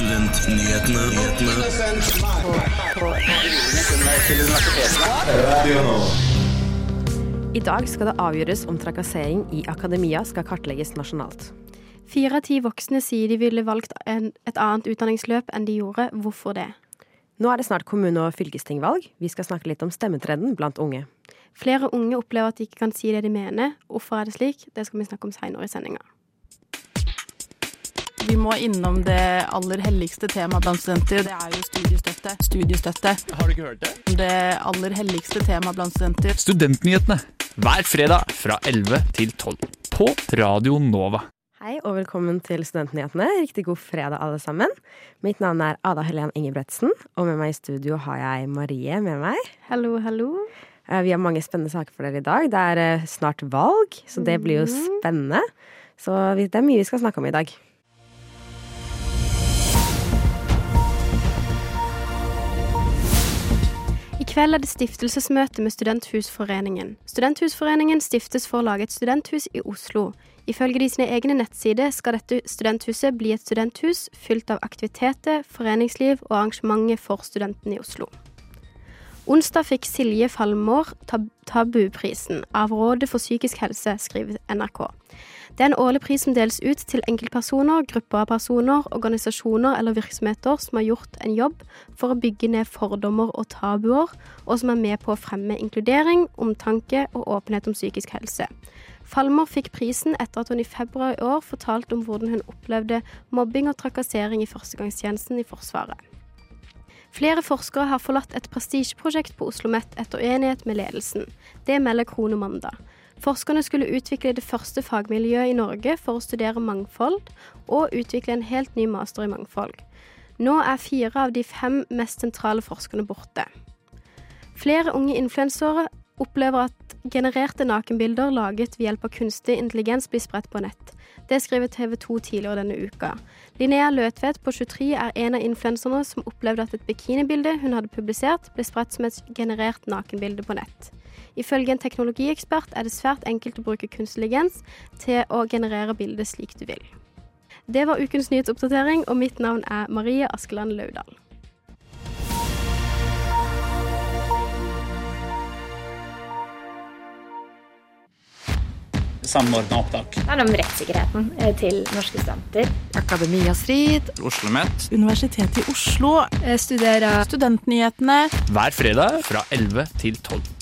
I dag skal det avgjøres om trakassering i akademia skal kartlegges nasjonalt. Fire av ti voksne sier de ville valgt en, et annet utdanningsløp enn de gjorde. Hvorfor det? Nå er det snart kommune- og fylkestingvalg. Vi skal snakke litt om stemmetrenden blant unge. Flere unge opplever at de ikke kan si det de mener. Hvorfor er det slik? Det skal vi snakke om seinere i sendinga. Vi må innom det aller helligste temaet blant studenter. Det er jo studiestøtte. Studiestøtte. Har du ikke hørt det? Det aller helligste temaet blant studenter. Studentnyhetene hver fredag fra 11 til 12 på Radio Nova. Hei og velkommen til Studentnyhetene. Riktig god fredag, alle sammen. Mitt navn er Ada Helen Ingebretsen, og med meg i studio har jeg Marie med meg. Hallo, hallo. Eh, Vi har mange spennende saker for dere i dag. Det er eh, snart valg, så det blir jo spennende. Så det er mye vi skal snakke om i dag. Kveld er det stiftelsesmøte med Studenthusforeningen. Studenthusforeningen stiftes for å lage et studenthus i Oslo. Ifølge de sine egne nettsider skal dette studenthuset bli et studenthus fylt av aktiviteter, foreningsliv og arrangementer for studentene i Oslo. Onsdag fikk Silje Falmår tab Tabuprisen av Rådet for psykisk helse, skriver NRK. Det er en årlig pris som deles ut til enkeltpersoner, grupper av personer, organisasjoner eller virksomheter som har gjort en jobb for å bygge ned fordommer og tabuer, og som er med på å fremme inkludering, omtanke og åpenhet om psykisk helse. Falmer fikk prisen etter at hun i februar i år fortalte om hvordan hun opplevde mobbing og trakassering i førstegangstjenesten i Forsvaret. Flere forskere har forlatt et prestisjeprosjekt på Oslo OsloMet etter uenighet med ledelsen. Det melder Krono mandag. Forskerne skulle utvikle det første fagmiljøet i Norge for å studere mangfold, og utvikle en helt ny master i mangfold. Nå er fire av de fem mest sentrale forskerne borte. Flere unge influensere opplever at genererte nakenbilder laget ved hjelp av kunstig intelligens blir spredt på nett. Det skriver TV 2 tidligere denne uka. Linnea Løtvedt på 23 er en av influenserne som opplevde at et bikinibilde hun hadde publisert, ble spredt som et generert nakenbilde på nett. Ifølge en teknologiekspert er det svært enkelt å bruke kunstig intelligens til å generere bildet slik du vil. Det var ukens nyhetsoppdatering, og mitt navn er Marie Askeland Laudal. samordna opptak. Det handler om rettssikkerheten eh, til norske studenter. Akademiastrid. Oslo OsloMet Universitetet i Oslo. Studerer studentnyhetene. hver fredag fra 11 til 12.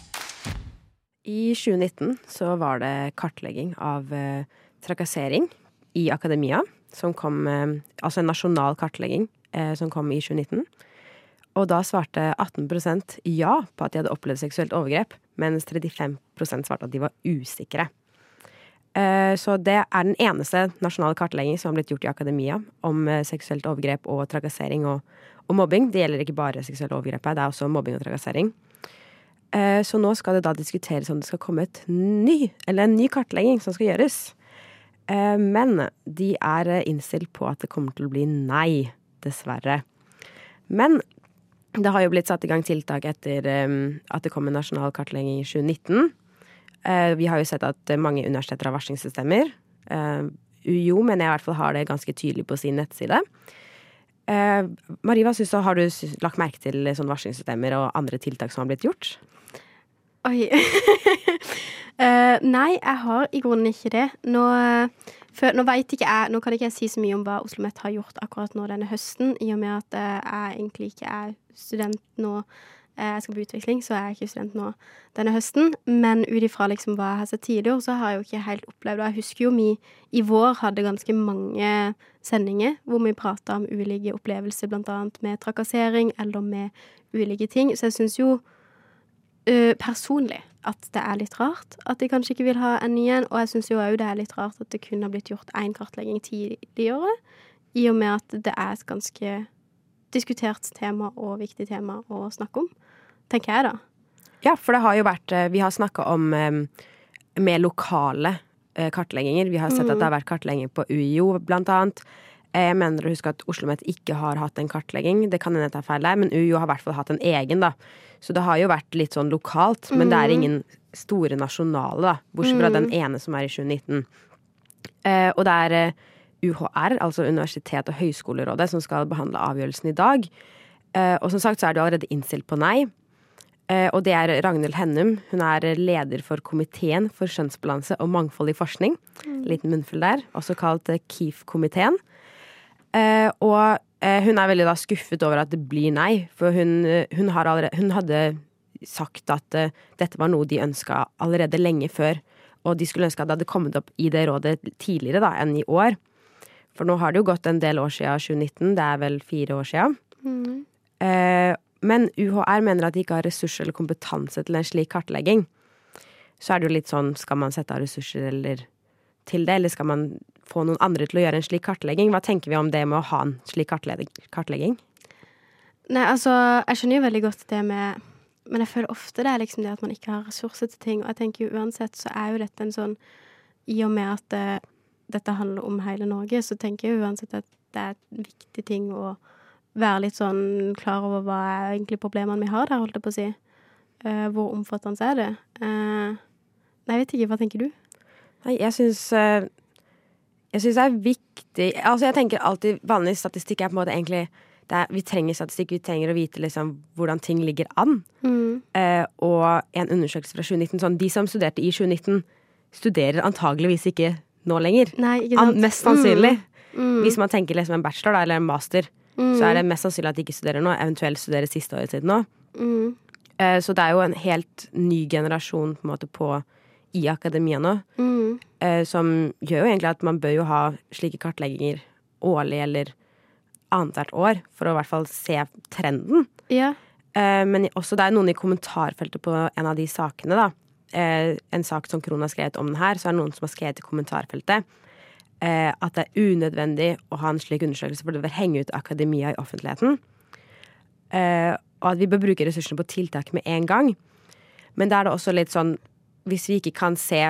I 2019 så var det kartlegging av eh, trakassering i akademia, som kom eh, Altså en nasjonal kartlegging eh, som kom i 2019. Og da svarte 18% ja på at de hadde opplevd seksuelt overgrep, mens 35% svarte at de var usikre. Så det er den eneste nasjonale kartlegging som har blitt gjort i akademia om seksuelt overgrep og trakassering og, og mobbing. Det gjelder ikke bare seksuelt overgrep, det er også mobbing og trakassering. Eh, Så nå skal det da diskuteres om det skal komme et ny, eller en ny kartlegging som skal gjøres. Eh, Men de er innstilt på at det kommer til å bli nei, dessverre. Men det har jo blitt satt i gang tiltak etter eh, at det kom en nasjonal kartlegging i 2019. Eh, Vi har jo sett at mange universiteter har varslingssystemer. UiO mener jeg i hvert fall har det ganske tydelig på sin nettside. Eh, Marie, hva synes du, har du lagt merke til sånne varslingssystemer og andre tiltak som har blitt gjort? Oi. Eh, nei, jeg har i grunnen ikke det. Nå, for, nå ikke jeg Nå kan ikke jeg si så mye om hva Oslo OsloMet har gjort akkurat nå denne høsten, i og med at eh, jeg egentlig ikke er student nå. Eh, Jeg skal på utveksling, så jeg er ikke student nå denne høsten. Men ut ifra liksom hva jeg har sett tidligere, så har jeg jo ikke helt opplevd Og jeg husker jo vi i vår hadde ganske mange sendinger hvor vi prata om ulike opplevelser, blant annet med trakassering eller med ulike ting. Så jeg syns jo ø, personlig at det er litt rart at de kanskje ikke vil ha en ny en. Og jeg syns jo òg det er litt rart at det kun har blitt gjort én kartlegging tidligere, i og med at det er et ganske diskutert tema og viktig tema å snakke om. Tenker jeg, da. Ja, for det har jo vært eh, Vi har snakka om eh, mer lokale eh, kartlegginger. Vi har sett at det har vært kartlegginger på UiO, blant annet. Jeg mener å huske at Oslo OsloMet ikke har hatt en kartlegging. Det kan hende jeg tar feil der, men UiO har i hvert fall hatt en egen, da. Så det har jo vært litt sånn lokalt, men det er ingen store nasjonale, da. Bortsett fra den ene som er i 2019. Eh, og det er UHR, altså Universitet- og høyskolerådet, som skal behandle avgjørelsen i dag. Og som sagt så er det allerede innstilt på nei. Eh, og det er Ragnhild Hennum. Hun er leder for Komiteen for kjønnsbalanse og mangfold i forskning. Liten munnfull der. Også kalt eh, KIF-komiteen. Eh, og hun er veldig da skuffet over at det blir nei, for hun, hun, har allerede, hun hadde sagt at dette var noe de ønska allerede lenge før. Og de skulle ønske at det hadde kommet opp i det rådet tidligere da, enn i år. For nå har det jo gått en del år siden 2019. Det er vel fire år siden. Eh, men UHR mener at de ikke har ressurser eller kompetanse til en slik kartlegging. Så er det jo litt sånn, skal man sette av ressurser eller til det, eller skal man få noen andre til å gjøre en slik kartlegging? Hva tenker vi om det med å ha en slik kartlegging? Nei, altså, jeg skjønner jo veldig godt det med Men jeg føler ofte det er liksom det at man ikke har ressurser til ting. Og jeg tenker jo uansett så er jo dette en sånn I og med at det, dette handler om hele Norge, så tenker jeg uansett at det er en viktig ting å være litt sånn klar over hva er egentlig problemene vi har der, holdt jeg på å si. Uh, hvor omfattende er det? Uh, nei, jeg vet ikke. Hva tenker du? Nei, jeg syns uh, Jeg syns det er viktig Altså, jeg tenker alltid vanlig statistikk er på en måte egentlig det er, Vi trenger statistikk, vi trenger å vite liksom hvordan ting ligger an. Eh, og en undersøkelse fra 2019 sånn, De som studerte i 2019, studerer antageligvis ikke nå lenger. Nei, ikke An, sant? mest sannsynlig. Mm. Hvis man tenker liksom en bachelor da, eller en master, så er det mest sannsynlig at de ikke studerer nå, eventuelt studerer siste året sitt nå. Mm. Eh, så det er jo en helt ny generasjon på måte på i akademia nå, Mm. eh, som gjør jo egentlig at man bør jo ha slike kartlegginger årlig eller annethvert år, for å i hvert fall se trenden. Ja. Eh, men også det er noen i kommentarfeltet på en av de sakene, da. En sak som Krohn har skrevet om den her, så er det noen som har skrevet i kommentarfeltet eh, at det er unødvendig å ha en slik undersøkelse, for det vil henge ut akademia i offentligheten. Eh, og at vi bør bruke ressursene på tiltak med en gang. Men da er det også litt sånn Hvis vi ikke kan se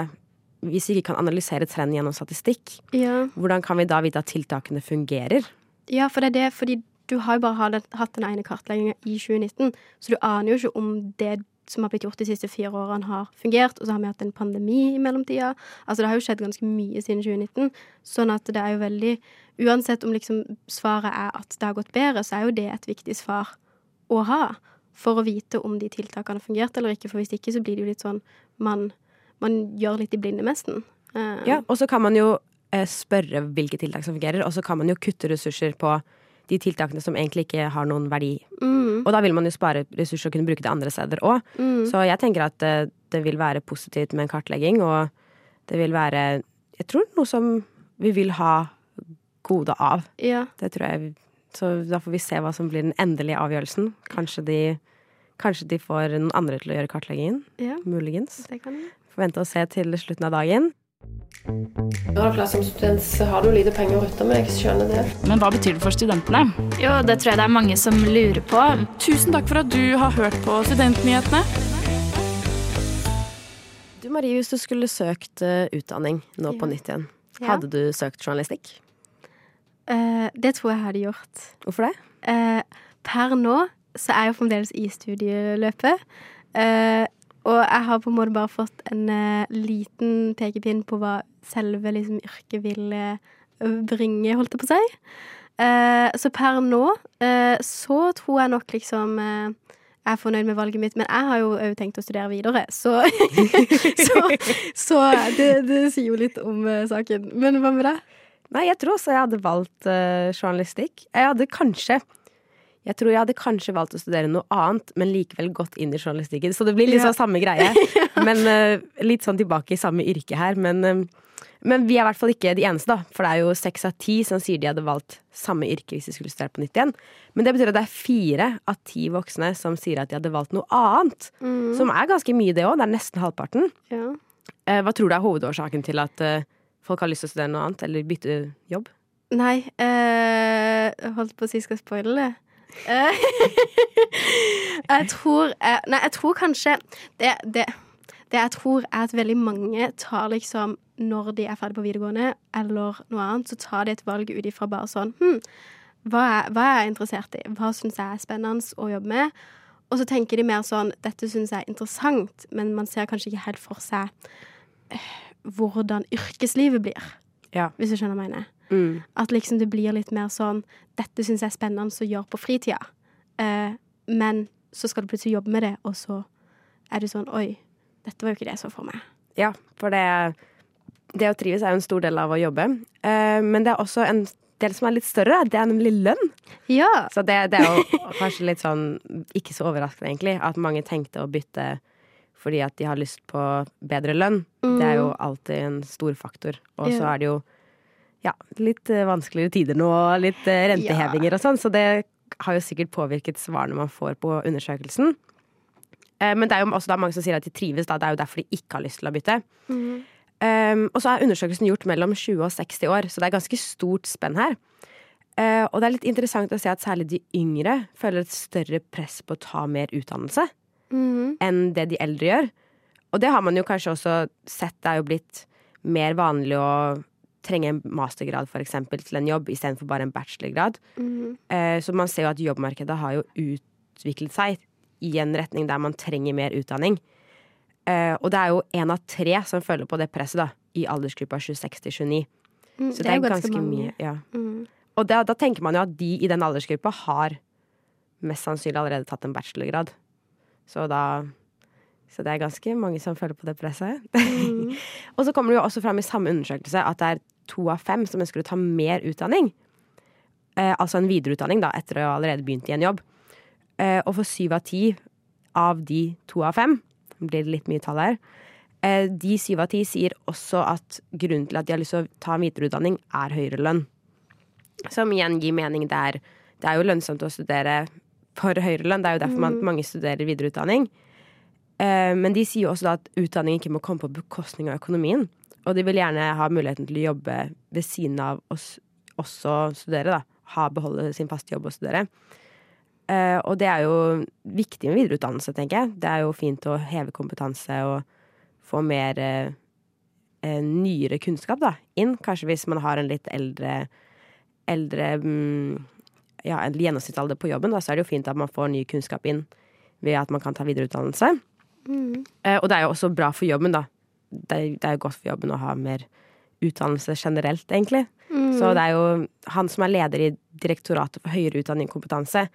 Hvis vi ikke kan analysere trenden gjennom statistikk, ja. hvordan kan vi da vite at tiltakene fungerer? Ja, for det er det, fordi du har jo bare hatt, den ene kartleggingen i 2019, så du aner jo ikke om det som har blitt gjort de siste fire årene, har fungert. Og så har vi hatt en pandemi i mellomtida. Altså, det har jo skjedd ganske mye siden 2019. Sånn at det er jo veldig Uansett om liksom svaret er at det har gått bedre, så er jo det et viktig svar å ha. For å vite om de tiltakene har fungert eller ikke. For hvis ikke, så blir det jo litt sånn man, man gjør litt i blinde, nesten. Eh, Ja, og så kan man jo eh, spørre hvilke tiltak som fungerer, og så kan man jo kutte ressurser på de tiltakene som egentlig ikke har noen verdi. Mm, Og da vil man jo spare ressurser og kunne bruke det andre steder òg. mm, Så jeg tenker at det, det vil være positivt med en kartlegging, og det vil være Jeg tror noe som vi vil ha gode av. ja. Det tror jeg. Så da får vi se hva som blir den endelige avgjørelsen. Kanskje de, kanskje de får noen andre til å gjøre kartleggingen. ja, Muligens. det kan vi. Får vente og se til slutten av dagen. Ja, klart, som student så har du lite penger å rutte med, jeg skjønner det. Men hva betyr det for studentene? Jo, det tror jeg det er mange som lurer på. Tusen takk for at du har hørt på Studentnyhetene. Du Marie, hvis du skulle søkt eh, utdanning nå på nytt igjen, Ja. hadde du søkt journalistikk? Uh, det tror jeg jeg hadde gjort. Hvorfor det? Uh, per nå så er jeg jo fremdeles i studieløpet. Eh, og jeg har på en måte bare fått en uh, liten pekepinn på hva selve liksom, yrket vil eh, bringe, holdt jeg på å si. Uh, så per nå uh, så tror jeg nok liksom jeg er fornøyd med valget mitt, men jeg har jo òg tenkt å studere videre, så Så, så det, det sier jo litt om saken. Men hva med deg? Nei, jeg tror også jeg hadde valgt journalistikk. Jeg hadde kanskje Jeg tror jeg hadde kanskje valgt å studere noe annet, men likevel gått inn i journalistikken. Så det blir litt Ja. sånn samme greie. Men uh, litt sånn tilbake i samme yrke her. Men, uh, men vi er i hvert fall ikke de eneste, da. For det er jo seks av ti som sier de hadde valgt samme yrke hvis de skulle studere på nytt igjen. Men det betyr at det er fire av ti voksne som sier at de hadde valgt noe annet. Som er ganske mye, det òg. Det er nesten halvparten. Ja. Uh, hva tror du er hovedårsaken til at folk har lyst til å studere noe annet, eller bytte jobb? Nei, holdt på å si skal spoile det. Jeg tror eh, Nei, jeg tror kanskje det, det, det jeg tror er at veldig mange tar liksom Når de er ferdig på videregående eller noe annet, så tar de et valg ut ifra bare sånn hm, hva, er, hva er jeg interessert i? Hva syns jeg er spennende å jobbe med? Og så tenker de mer sånn Dette syns jeg er interessant, men man ser kanskje ikke helt for seg eh, hvordan yrkeslivet blir Ja. hvis du skjønner hva jeg mener. Mm. At liksom det blir litt mer sånn Dette syns jeg er spennende å gjøre på fritida. Eh, men så skal du plutselig jobbe med det, og så er du sånn Oi, dette var jo ikke det jeg så for meg. Ja, for det, det å trives er jo en stor del av å jobbe. Eh, men det er også en del som er litt større. Det er nemlig lønn. Ja. Så det, det er jo kanskje litt sånn ikke så overraskende, egentlig, at mange tenkte å bytte fordi at de har lyst på bedre lønn. Det er jo alltid en stor faktor. Og så Ja. er det jo ja, litt eh, vanskeligere tider nå, litt rentehevinger rentehevinger og sånn, så det har jo sikkert påvirket svarene man får på undersøkelsen. Eh, Men det er jo også da mange som sier at de trives, da. Det er jo derfor de ikke har lyst til å bytte. Um, og så er undersøkelsen gjort mellom 20 og 60 år, så det er ganske stort spenn her. Uh, og det er litt interessant å se at særlig de yngre føler et større press på å ta mer utdannelse mm. enn det de eldre gjør. Og det har man jo kanskje også sett. Det er jo blitt mer vanlig å trenge en mastergrad for eksempel, til en jobb istedenfor bare en bachelorgrad. Mm. Eh, så man ser jo at jobbmarkedet har jo utviklet seg i en retning der man trenger mer utdanning. Eh, og det er jo én av tre som føler på det presset da, i aldersgruppa 26 til 29. Mm, Så det, er jo ganske, ganske mye. Ja. Mm. Og da, da tenker man jo at de i den aldersgruppa har mest sannsynlig allerede tatt en bachelorgrad. Så da Så det er ganske mange som føler på det presset. Mm. og så kommer det jo også fram i samme undersøkelse at det er to av fem som ønsker å ta mer utdanning. Eh, altså en videreutdanning, da, etter å ha allerede begynt i en jobb. Eh, og for syv av ti av de to av fem, det blir litt mye tall her, eh, de syv av ti sier også at grunnen til at de har lyst til å ta en videreutdanning, er høyere lønn. Som igjen gir mening. Det er, det er jo lønnsomt å studere for høyere lønn. Det er jo derfor man, mange studerer videreutdanning. Eh, men de sier jo også at utdanning ikke må komme på bekostning av økonomien. Og de vil gjerne ha muligheten til å jobbe ved siden av å også studere. da. Ha, beholde sin faste jobb og studere. Eh, og det er jo viktig med videreutdannelse, tenker jeg. Det er jo fint å heve kompetanse og få mer eh, nyere kunnskap da, inn. Kanskje hvis man har en litt eldre, eldre mm, ja, en gjennomsnittsalder på jobben, da, så er det jo fint at man får ny kunnskap inn ved at man kan ta videreutdannelse. Eh, og det er jo også bra for jobben, da. Det er, det er jo godt for jobben å ha mer utdannelse generelt, egentlig. Så det er jo han som er leder i Direktoratet for høyere utdanning og kompetanse,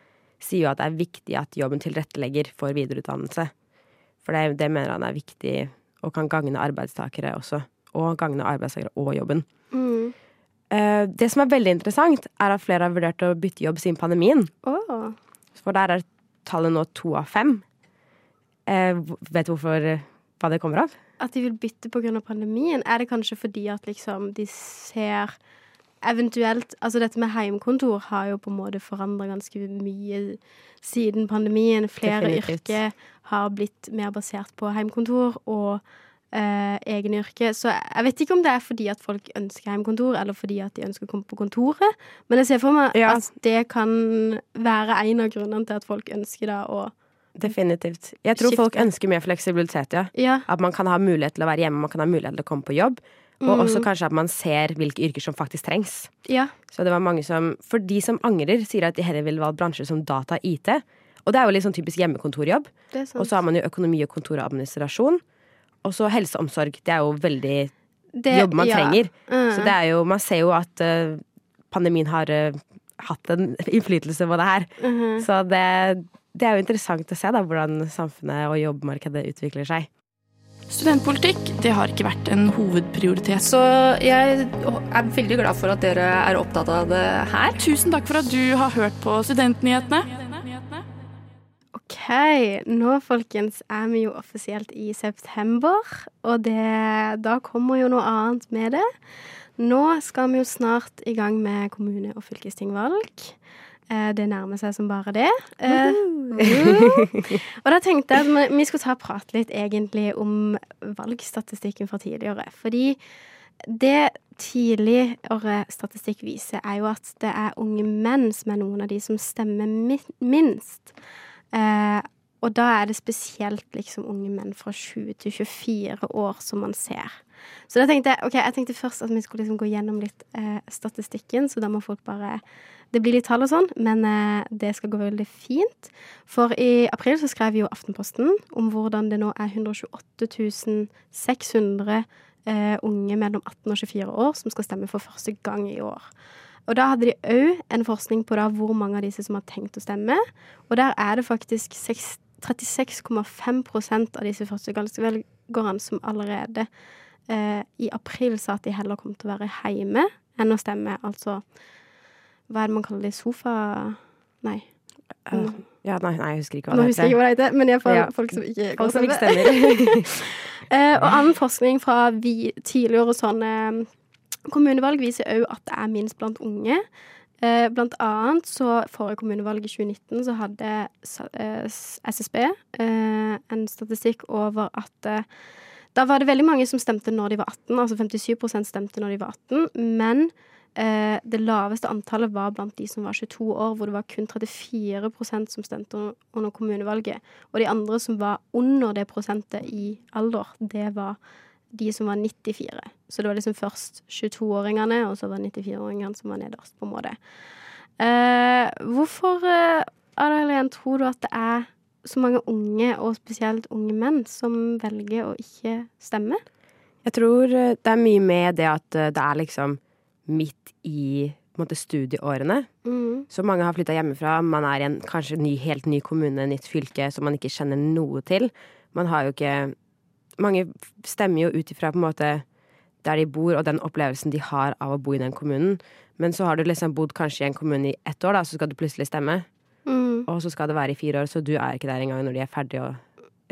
sier jo at det er viktig at jobben tilrettelegger for videreutdannelse. For det, det mener han er viktig og kan gagne arbeidstakere også. Og gagne arbeidstakere og jobben. Mm. Eh, det som er veldig interessant, er at flere har vurdert å bytte jobb siden pandemien. Oh. For der er tallet nå to av fem. Eh, vet du hvorfor eh, hva det kommer av? At de vil bytte pga. pandemien? Er det kanskje fordi at liksom de ser Eventuelt Altså dette med heimkontor har jo på en måte forandra ganske mye siden pandemien. Flere Definitivt. yrker har blitt mer basert på heimkontor og eh, egen yrke. Så jeg vet ikke om det er fordi at folk ønsker heimkontor, eller fordi at de ønsker å komme på kontoret. Men jeg ser for meg Ja. at det kan være en av grunnene til at folk ønsker da å Definitivt. Jeg tror Skifte. folk ønsker mer fleksibilitet, ja. Ja. At man kan ha mulighet til å være hjemme, man kan ha mulighet til å komme på jobb. Og også kanskje at man ser hvilke yrker som faktisk trengs. ja. Så det var mange som, For de som angrer, sier at de heller vil valge bransjer som data og IT. Og det er jo litt sånn typisk hjemmekontorjobb. Og så har man jo økonomi og kontor og administrasjon. Og så helse og omsorg. Det er jo veldig Det- jobb man ja. trenger. Mm. Så det er jo, man ser jo at uh, pandemien har uh, hatt en innflytelse på det her. Mhm. Så det, det er jo interessant å se da, hvordan samfunnet og jobbmarkedet utvikler seg. Studentpolitikk det har ikke vært en hovedprioritet. Så jeg er veldig glad for at dere er opptatt av det her. Tusen takk for at du har hørt på Studentnyhetene. OK, nå folkens er vi jo offisielt i september, og det, da kommer jo noe annet med det. Nå skal vi jo snart i gang med kommune- og fylkestingvalg. Eh, Det nærmer seg som bare det. Eh, Og da tenkte jeg at vi skulle ta og prate litt egentlig om valgstatistikken fra tidligere. Fordi det tidligere statistikk viser, er jo at det er unge menn som er noen av de som stemmer minst. Eh, og da er det spesielt liksom unge menn fra 20 til 24 år som man ser. Så da tenkte jeg ok, jeg tenkte først at vi skulle liksom gå gjennom litt eh, statistikken, så da må folk bare Det blir litt tall og sånn, men eh, det skal gå veldig fint. For i april så skrev jo Aftenposten om hvordan det nå er 128 600 eh, unge mellom 18 og 24 år som skal stemme for første gang i år. Og da hadde de òg en forskning på da hvor mange av disse som har tenkt å stemme. Og der er det faktisk 36,5% av disse førstegangsvelgerne som allerede eh, i april sa at de heller kom til å være hjemme enn å stemme. Altså hva er det man kaller det? Sofa... Nei. Uh, ja, nei, nei, jeg husker ikke hva Nå det husker jeg ikke hva det heter, men iallfall Ja. folk som ikke Folk som ikke stemmer. Eh, og annen forskning fra vi, tidligere sånne mm, kommunevalg viser òg at det er minst blant unge. Eh, blant annet så forrige kommunevalg i 2019 så hadde eh, SSB eh, en statistikk over at eh, da var det veldig mange som stemte når de var 18, altså 57% stemte når de var 18, men eh, det laveste antallet var blant de som var 22 år, hvor det var kun 34% som stemte under- kommunevalget. Og de andre som var under det prosentet i alder, det var de som var 94. Så det var liksom først 22-åringene, og så var det 94-åringene som var nederst, på en måte. Eh, hvorfor, eh, Adalien, tror du at det er så mange unge, og spesielt unge menn, som velger å ikke stemme? Jeg tror eh, det er mye med det at eh, det er liksom midt i måte, studieårene. Mm. Så mange har flytta hjemmefra. Man er i en kanskje ny, helt ny kommune, nytt fylke, som man ikke kjenner noe til. Man har jo ikke Mange stemmer jo ut ifra på en måte der de bor, og den opplevelsen de har av å bo i den kommunen. Men så har du liksom bodd kanskje i en kommune i ett år, da, så skal du plutselig stemme. Mm. Og så skal det være i fire år, så du er ikke der engang når de er ferdige å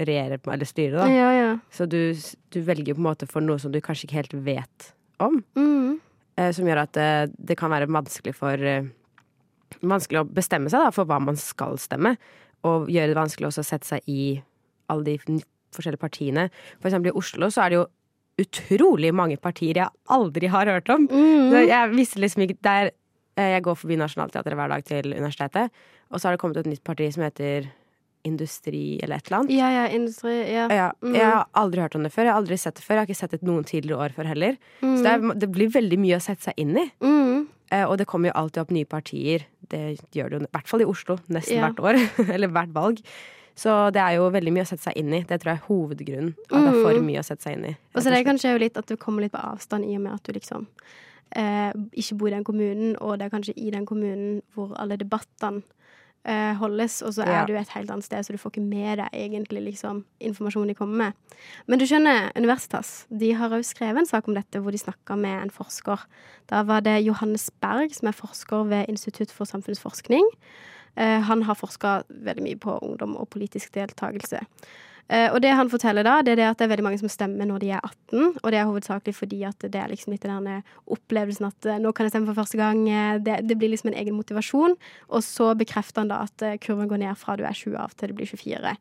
regjere eller styre. Ja, ja. Så du, du velger på en måte for noe som du kanskje ikke helt vet om. Mm. eh, som gjør at eh, det kan være vanskelig for eh, Vanskelig å bestemme seg da, for hva man skal stemme. Og gjøre det vanskelig også å sette seg i alle de forskjellige partiene. For eksempel i Oslo så er det jo utrolig mange partier jeg aldri har hørt om. Mm. Jeg visste liksom ikke der, eh, Jeg går forbi Nationaltheatret hver dag til universitetet, og så har det kommet et nytt parti som heter Industri eller et eller annet. Ja, ja, industri, ja. Ja, Mm. jeg har aldri hørt om det før. Jeg har aldri sett det før. Jeg har ikke sett det noen tidligere år før heller. Mm. Så det, er, det blir veldig mye å sette seg inn i. Mm. Eh, og det kommer jo alltid opp nye partier. Det gjør det jo i hvert fall i Oslo. Nesten Ja. hvert år. Eller hvert valg. Så det er jo veldig mye å sette seg inn i. Det tror jeg er hovedgrunnen. At det er for Mm. mye å sette seg inn i. Og så det er kanskje jo litt at du kommer litt på avstand i og med at du liksom eh, ikke bor i den kommunen, og det er kanskje i den kommunen hvor alle debattene eh, holdes, og så er Ja. du et helt annet sted, så du får ikke med deg egentlig liksom informasjonen de kommer med. Men du skjønner, Universitas de har òg skrevet en sak om dette hvor de snakka med en forsker. Da var det Johannes Berg, som er forsker ved Institutt for samfunnsforskning. Eh, han har forska veldig mye på ungdom og politisk deltakelse. Eh, og det han forteller da, det er det at det er veldig mange som stemmer når de er 18, og det er hovedsakelig fordi at det er liksom litt den opplevelsen at eh, nå kan jeg stemme for første gang. eh, Det, det blir liksom en egen motivasjon. Og så bekrefter han da at kurven går ned fra du er 20 av til du blir 24.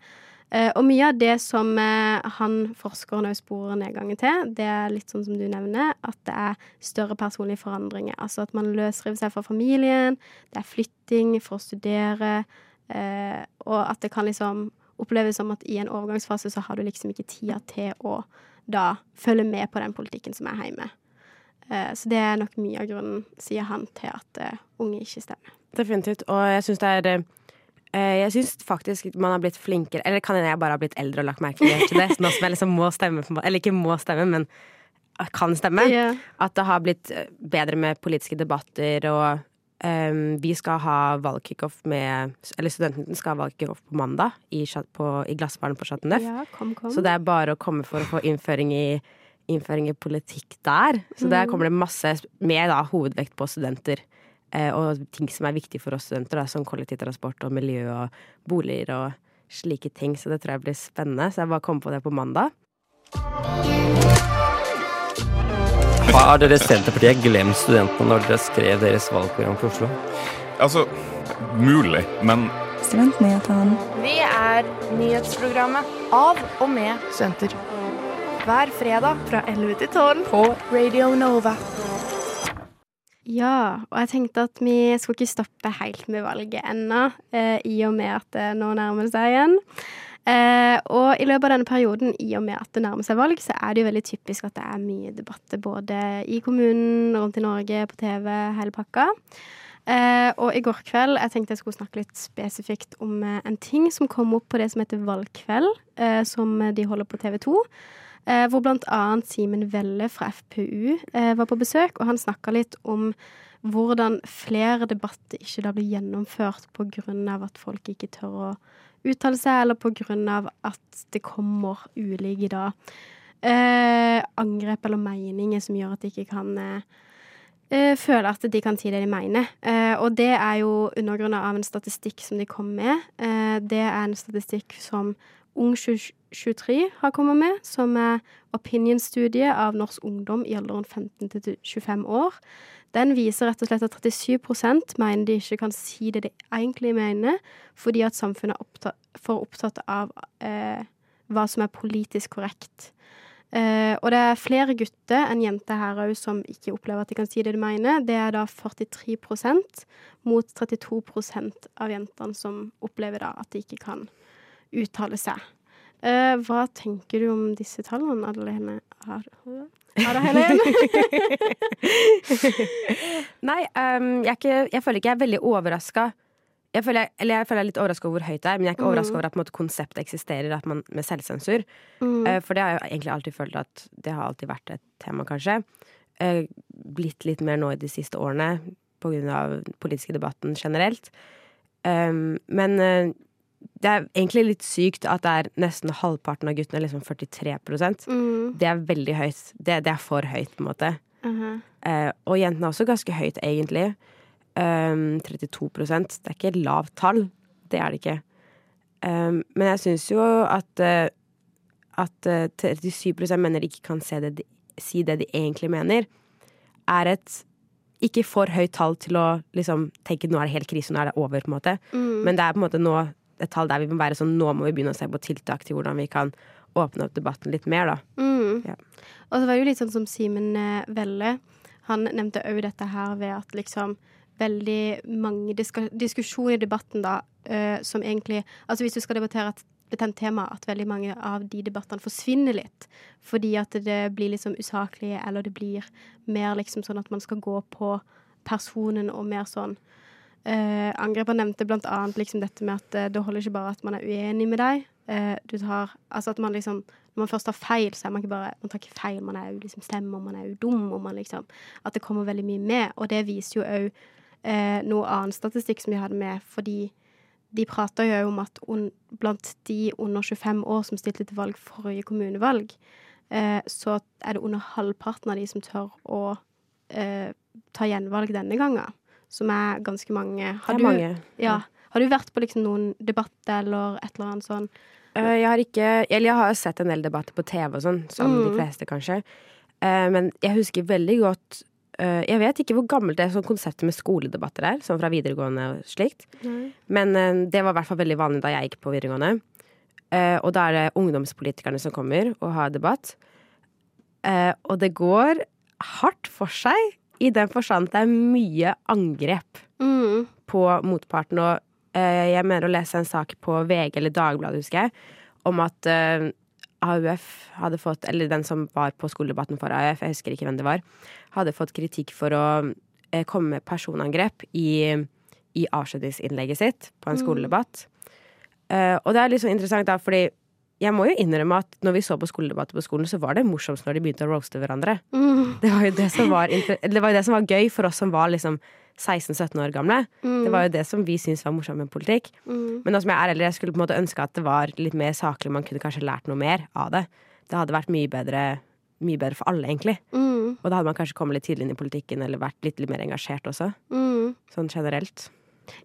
Eh, og mye av det som han forskeren òg sporer nedgangen til, det er litt sånn som du nevner, at det er større personlige forandringer. Altså at man løsriver seg fra familien, det er flytting for å studere, Uh, og at det kan liksom oppleves som at i en overgangsfase så har du liksom ikke tida til å da følge med på den politikken som er hjemme. Eh, så det er nok mye av grunnen, sier han, til at eh, unge ikke stemmer. Definitivt. Og jeg syns det er eh, Jeg syns faktisk man har blitt flinkere Eller kan jeg bare har blitt eldre og lagt merke til det. Nå som jeg liksom må stemme, eller ikke må stemme, men kan stemme. Yeah. At det har blitt bedre med politiske debatter, og vi skal ha valgkickoff med Eller studentene skal ha valgkickoff på mandag i, på, i Glassbaren på Chateau Neuf. ja, kom, kom. Så det er bare å komme for å få innføring i, innføring i politikk der. Så der kommer det masse med da, hovedvekt på studenter. Eh, og ting som er viktig for oss studenter, da, som kollektivtransport og miljø og boliger og slike ting. Så det tror jeg blir spennende. Så jeg bare kommer på det på mandag. Har dere Senterpartiet glemt studentene når dere skrev deres valgprogram for Oslo? Altså, mulig, men Studentnyhetene. Vi er nyhetsprogrammet av og med studenter. Hver fredag fra 11 til 12 på Radio Nova. Ja, og jeg tenkte at vi skulle ikke stoppe helt med valget ennå, eh, i og med at det nå nærmer seg igjen. Eh, og i løpet av denne perioden, i og med at det nærmer seg valg, så er det jo veldig typisk at det er mye debatter både i kommunen, rundt i Norge, på TV, hele pakka. Eh, og i går kveld jeg tenkte jeg skulle snakke litt spesifikt om eh, en ting som kom opp på det som heter Valgkveld, eh, som de holder på TV 2. eh, hvor annet Simen Velle fra FPU var på besøk, og han snakka litt om hvordan flere debatter ikke da blir gjennomført av at folk ikke tør å uttale seg, eller på grunn av at det kommer ulike da eh, angrep eller meninger som gjør at de ikke kan eh, eh, føle at de kan si det de mener. Eh, og det er jo undergrunnet av en statistikk som de kom med. Eh, det er en statistikk som Ung 23 har kommet med, som er opinion-studie av norsk ungdom i alderen 15 til 25 år. Den viser rett og slett at 37% mener de ikke kan si det de egentlig mener, fordi at samfunnet er opptatt, for opptatt av eh, hva som er politisk korrekt. Eh, og det er flere gutter enn jenter her òg som ikke opplever at de kan si det de mener. Det er da 43% mot 32% av jentene som opplever da at de ikke kan uttale seg. Eh, hva tenker du om disse tallene, Adelene? Har? Nei, um, jeg, ikke, jeg føler ikke jeg er veldig overraska. Jeg føler, jeg, eller jeg føler jeg er litt overraska over hvor høyt det er, men jeg er ikke Mm. overraska over at måte, konseptet eksisterer at man, med selvsensur. Mm. Uh, for det har jeg egentlig alltid følt at det har alltid vært et tema, kanskje. Uh, blitt litt mer nå i de siste årene på grunn av den politiske debatten generelt. Um, men eh, det er egentlig litt sykt at det er nesten halvparten av guttene, liksom 43 Mm. Det er veldig høyt. Det, det er for høyt, på en måte. Mhm. Eh, og jentene er også ganske høyt, egentlig. Um, 32% Det er ikke et lavt tall. Det er det ikke. Um, men jeg syns jo at, uh, at uh, 37 mener de ikke kan se det de, si det de egentlig mener, er et ikke for høyt tall til å liksom tenke nå er det helt krise, nå er det over, på en måte. Mm. Men det er på en måte nå et tall der vi må være sånn nå må vi begynne å se på tiltak til hvordan vi kan åpne opp debatten litt mer, da. Mm. Ja. Og så var det jo litt sånn som Simen eh, Velle. Han nevnte òg dette her ved at liksom veldig mange diskusjoner i debatten da, eh, som egentlig Altså hvis du skal debattere et betent tema, at veldig mange av de debattene forsvinner litt. Fordi at det blir liksom usaklig, eller det blir mer liksom sånn at man skal gå på personen og mer sånn eh, angrep. Nevnte annet liksom dette med at eh, det holder ikke bare at man er uenig med deg. Eh, du tar Altså at man liksom Når man først tar feil, så er man ikke bare Man tar ikke feil, man er jo liksom slem, og man er jo dum, og man liksom At det kommer veldig mye med. Og det viser jo òg eh, noe annen statistikk som vi hadde med, fordi de prata jo om at un, blant de under 25 år som stilte til valg forrige kommunevalg, eh, så er det under halvparten av de som tør å eh, ta gjenvalg denne gangen. Som er ganske mange. Har, Det er du, mange, Ja, har du vært på liksom noen debatt eller et eller annet sånn? Uh, Jeg har ikke Eller jeg har sett en del debatter på TV og sånn, som de Mm. fleste, kanskje. Uh, Men jeg husker veldig godt uh, Jeg vet ikke hvor gammelt det er sånn konseptet med skoledebatter er, sånn fra videregående og slikt. Men eh, det var i hvert fall veldig vanlig da jeg gikk på videregående. Og da er det ungdomspolitikerne som kommer og har debatt. Og det går hardt for seg, i den forstand det er mye angrep Mm. på motparten. Og uh, jeg mener å lese en sak på VG eller Dagbladet, husker jeg, om at uh, AUF hadde fått, eller den som var på skoledebatten for AUF, jeg husker ikke hvem det var, hadde fått kritikk for å uh, komme med personangrep i, i avskjedningsinnlegget sitt på en Mm. skoledebatt. Eh, og det er litt sånn interessant, da, fordi jeg må jo innrømme at når vi så på skoledebatter på skolen, så var det morsomst når de begynte å roaste hverandre. Mm. Det var jo det som var, det var, det som var gøy for oss som var liksom 16-17 år gamle. Mm. Det var jo det som vi syntes var morsomt med politikk. Mm. Men nå som jeg er eldre, jeg skulle på en måte ønske at det var litt mer saklig, man kunne kanskje lært noe mer av det. Det hadde vært mye bedre, mye bedre for alle, egentlig. Mm. Og da hadde man kanskje kommet litt tidlig inn i politikken, eller vært litt, litt mer engasjert også. Mm. Sånn generelt.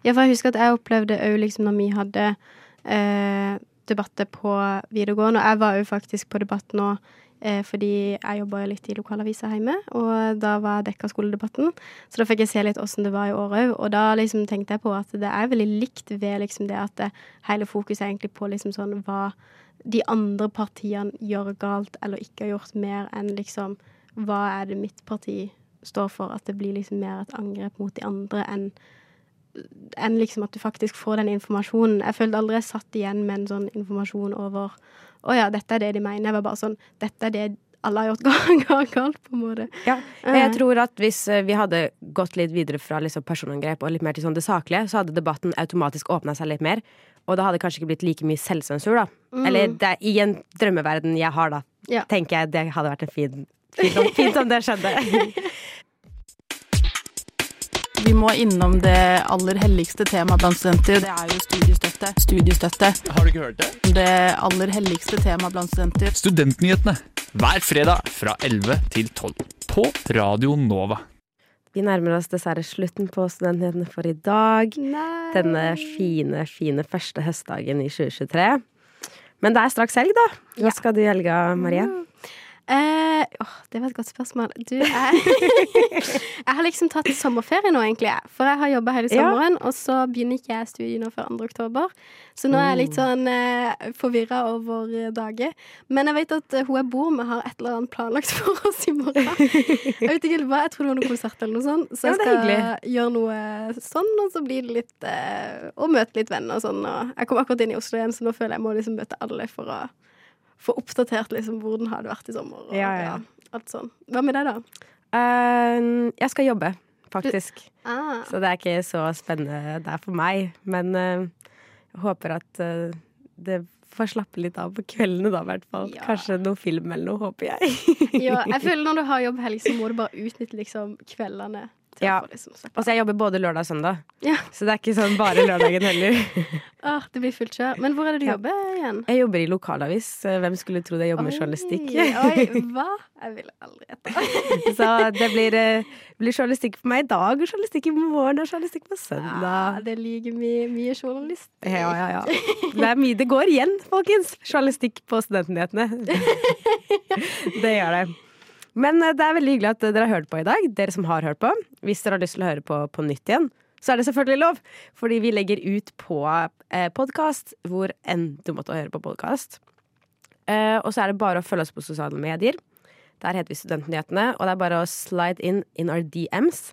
Ja, for jeg husker at jeg opplevde òg liksom når vi hadde eh, debatter på videregående, og jeg var jo faktisk på debatt nå eh, fordi jeg jobba litt i lokalavisa hjemme, og da var jeg dekka skoledebatten. Så da fikk jeg se litt åssen det var i år òg, og da liksom tenkte jeg på at det er veldig likt ved liksom det at det, hele fokuset er egentlig på liksom sånn hva de andre partiene gjør galt eller ikke har gjort, mer enn liksom hva er det mitt parti står for? At det blir liksom mer et angrep mot de andre enn enn liksom at du faktisk får den informasjonen. Jeg følte aldri jeg satt igjen med en sånn informasjon over Å ja, dette er det de mener. Jeg var bare sånn Dette er det alle har gjort galt, på en måte. Ja, jeg tror at hvis eh, vi hadde gått litt videre fra liksom personangrep og litt mer til sånn det saklige, så hadde debatten automatisk åpna seg litt mer. Og det hadde kanskje ikke blitt like mye selvsensur, da. Mm. Eller det i en drømmeverden jeg har, da. Ja. tenker jeg det hadde vært en fin Fint om, fint om det skjedde. Vi må innom det aller helligste temaet blant studenter. Det er jo studiestøtte. Studiestøtte. Har du ikke hørt det? Det aller helligste temaet blant studenter. Studentnyhetene hver fredag fra 11 til 12 på Radio Nova. Vi nærmer oss dessverre slutten på Studentnyhetene for i dag. Nei. Denne fine, fine første høstdagen i 2023. Men det er straks helg, da. Hva skal du i helga, Marie? Eh, åh, det var et godt spørsmål. Du, jeg, jeg har liksom tatt sommerferie nå, egentlig. For jeg har jobba hele Ja. sommeren, og så begynner ikke jeg studiet nå før 2. oktober. Så nå er jeg litt sånn eh, forvirra over dager. Men jeg vet at eh, hun jeg bor med, har et eller annet planlagt for oss i morgen. Jeg vet ikke hva, jeg tror det var noen konsert eller noe sånt. Så jeg skal hyggelig. gjøre noe sånn, og så blir det litt eh, Og møte litt venner og sånn. Og jeg kom akkurat inn i Oslo igjen, så nå føler jeg må liksom møte alle for å få oppdatert liksom hvordan har det vært i sommer. Og, Ja, ja. alt sånn. Hva med deg, da? Uh, jeg skal jobbe, faktisk. Ah. Så det er ikke så spennende der for meg. Men uh, jeg håper at uh, det får slappe litt av på kveldene, da, i hvert fall. Ja. Kanskje noe film eller noe, håper jeg. Ja, jeg føler når du har jobbhelg, så må du bare utnytte liksom kveldene. Ja. liksom slappe Og så jeg jobber både lørdag og søndag, Ja. så det er ikke sånn bare lørdagen heller. Ah, det blir fullt kjør. Men hvor er det du Ja. jobber igjen? Jeg jobber i lokalavis. Hvem skulle tro det? Jeg jobber med journalistikk. Oi, oi, hva? Jeg ville aldri gjette. Så det blir, eh, blir journalistikk for meg i dag, og journalistikk i morgen, og journalistikk på søndag. Ja, det liker mye, mye journalist. Ja, ja, ja. Det er mye det går igjen, folkens. Journalistikk på studentnyhetene. Det gjør det. Men eh, det er veldig hyggelig at dere har hørt på i dag, dere som har hørt på. Hvis dere har lyst til å høre på på nytt igjen, så er det selvfølgelig lov. Fordi vi legger ut på eh, podkast hvor enn du måtte høre på podkast. Eh, og så er det bare å følge oss på sosiale medier. Der heter vi Studentnyhetene, og det er bare å slide in in our DMs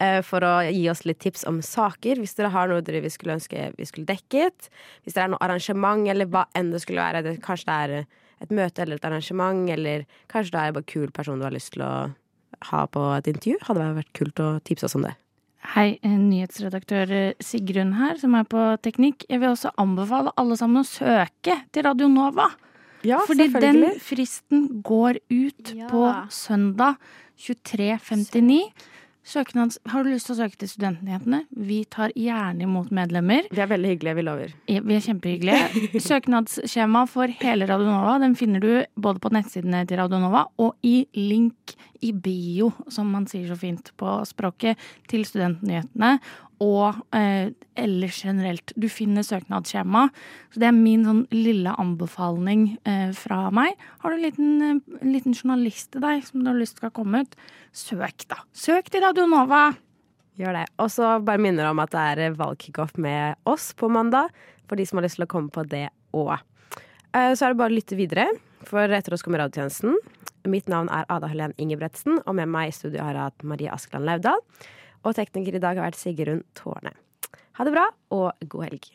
eh, for å gi oss litt tips om saker. Hvis dere har noe dere vi skulle ønske vi skulle dekket. Hvis det er noe arrangement, eller hva enn det skulle være. Det, kanskje det er eh, et møte eller et arrangement, eller kanskje da er bare en kul person du har lyst til å ha på et intervju. Hadde det vært kult å tipse oss om det. Hei, nyhetsredaktør eh, Sigrun her, som er på teknikk. Jeg vil også anbefale alle sammen å søke til Radio Nova. Ja, Fordi den fristen går ut Ja. på søndag 23.59. Søknads, har du lyst til å søke til Studentnyhetene? Vi tar gjerne imot medlemmer. Vi er veldig hyggelige, vi lover. Ja, Vi er kjempehyggelige. Søknadsskjema for hele Radio Nova den finner du både på nettsidene til Radio Nova og i link i bio, som man sier så fint på språket, til Studentnyhetene. Og eh, ellers generelt. Du finner søknadsskjema. Så det er min sånn lille anbefaling eh, fra meg. Har du en liten, eh, en liten journalist til deg som du har lyst til å komme ut, søk, da. Søk til Radionova! Gjør det. Og så bare minner om at det er valgkickoff med oss på mandag, for de som har lyst til å komme på det òg. Så er det bare å lytte videre, for etter oss kommer radiotjenesten. Mitt navn er Ada Helen Ingebretsen, og med meg i studio har jeg hatt Marie Askeland Lauvdal. Og tekniker i dag har vært Sigrun Tårne. Ha det bra, og god helg.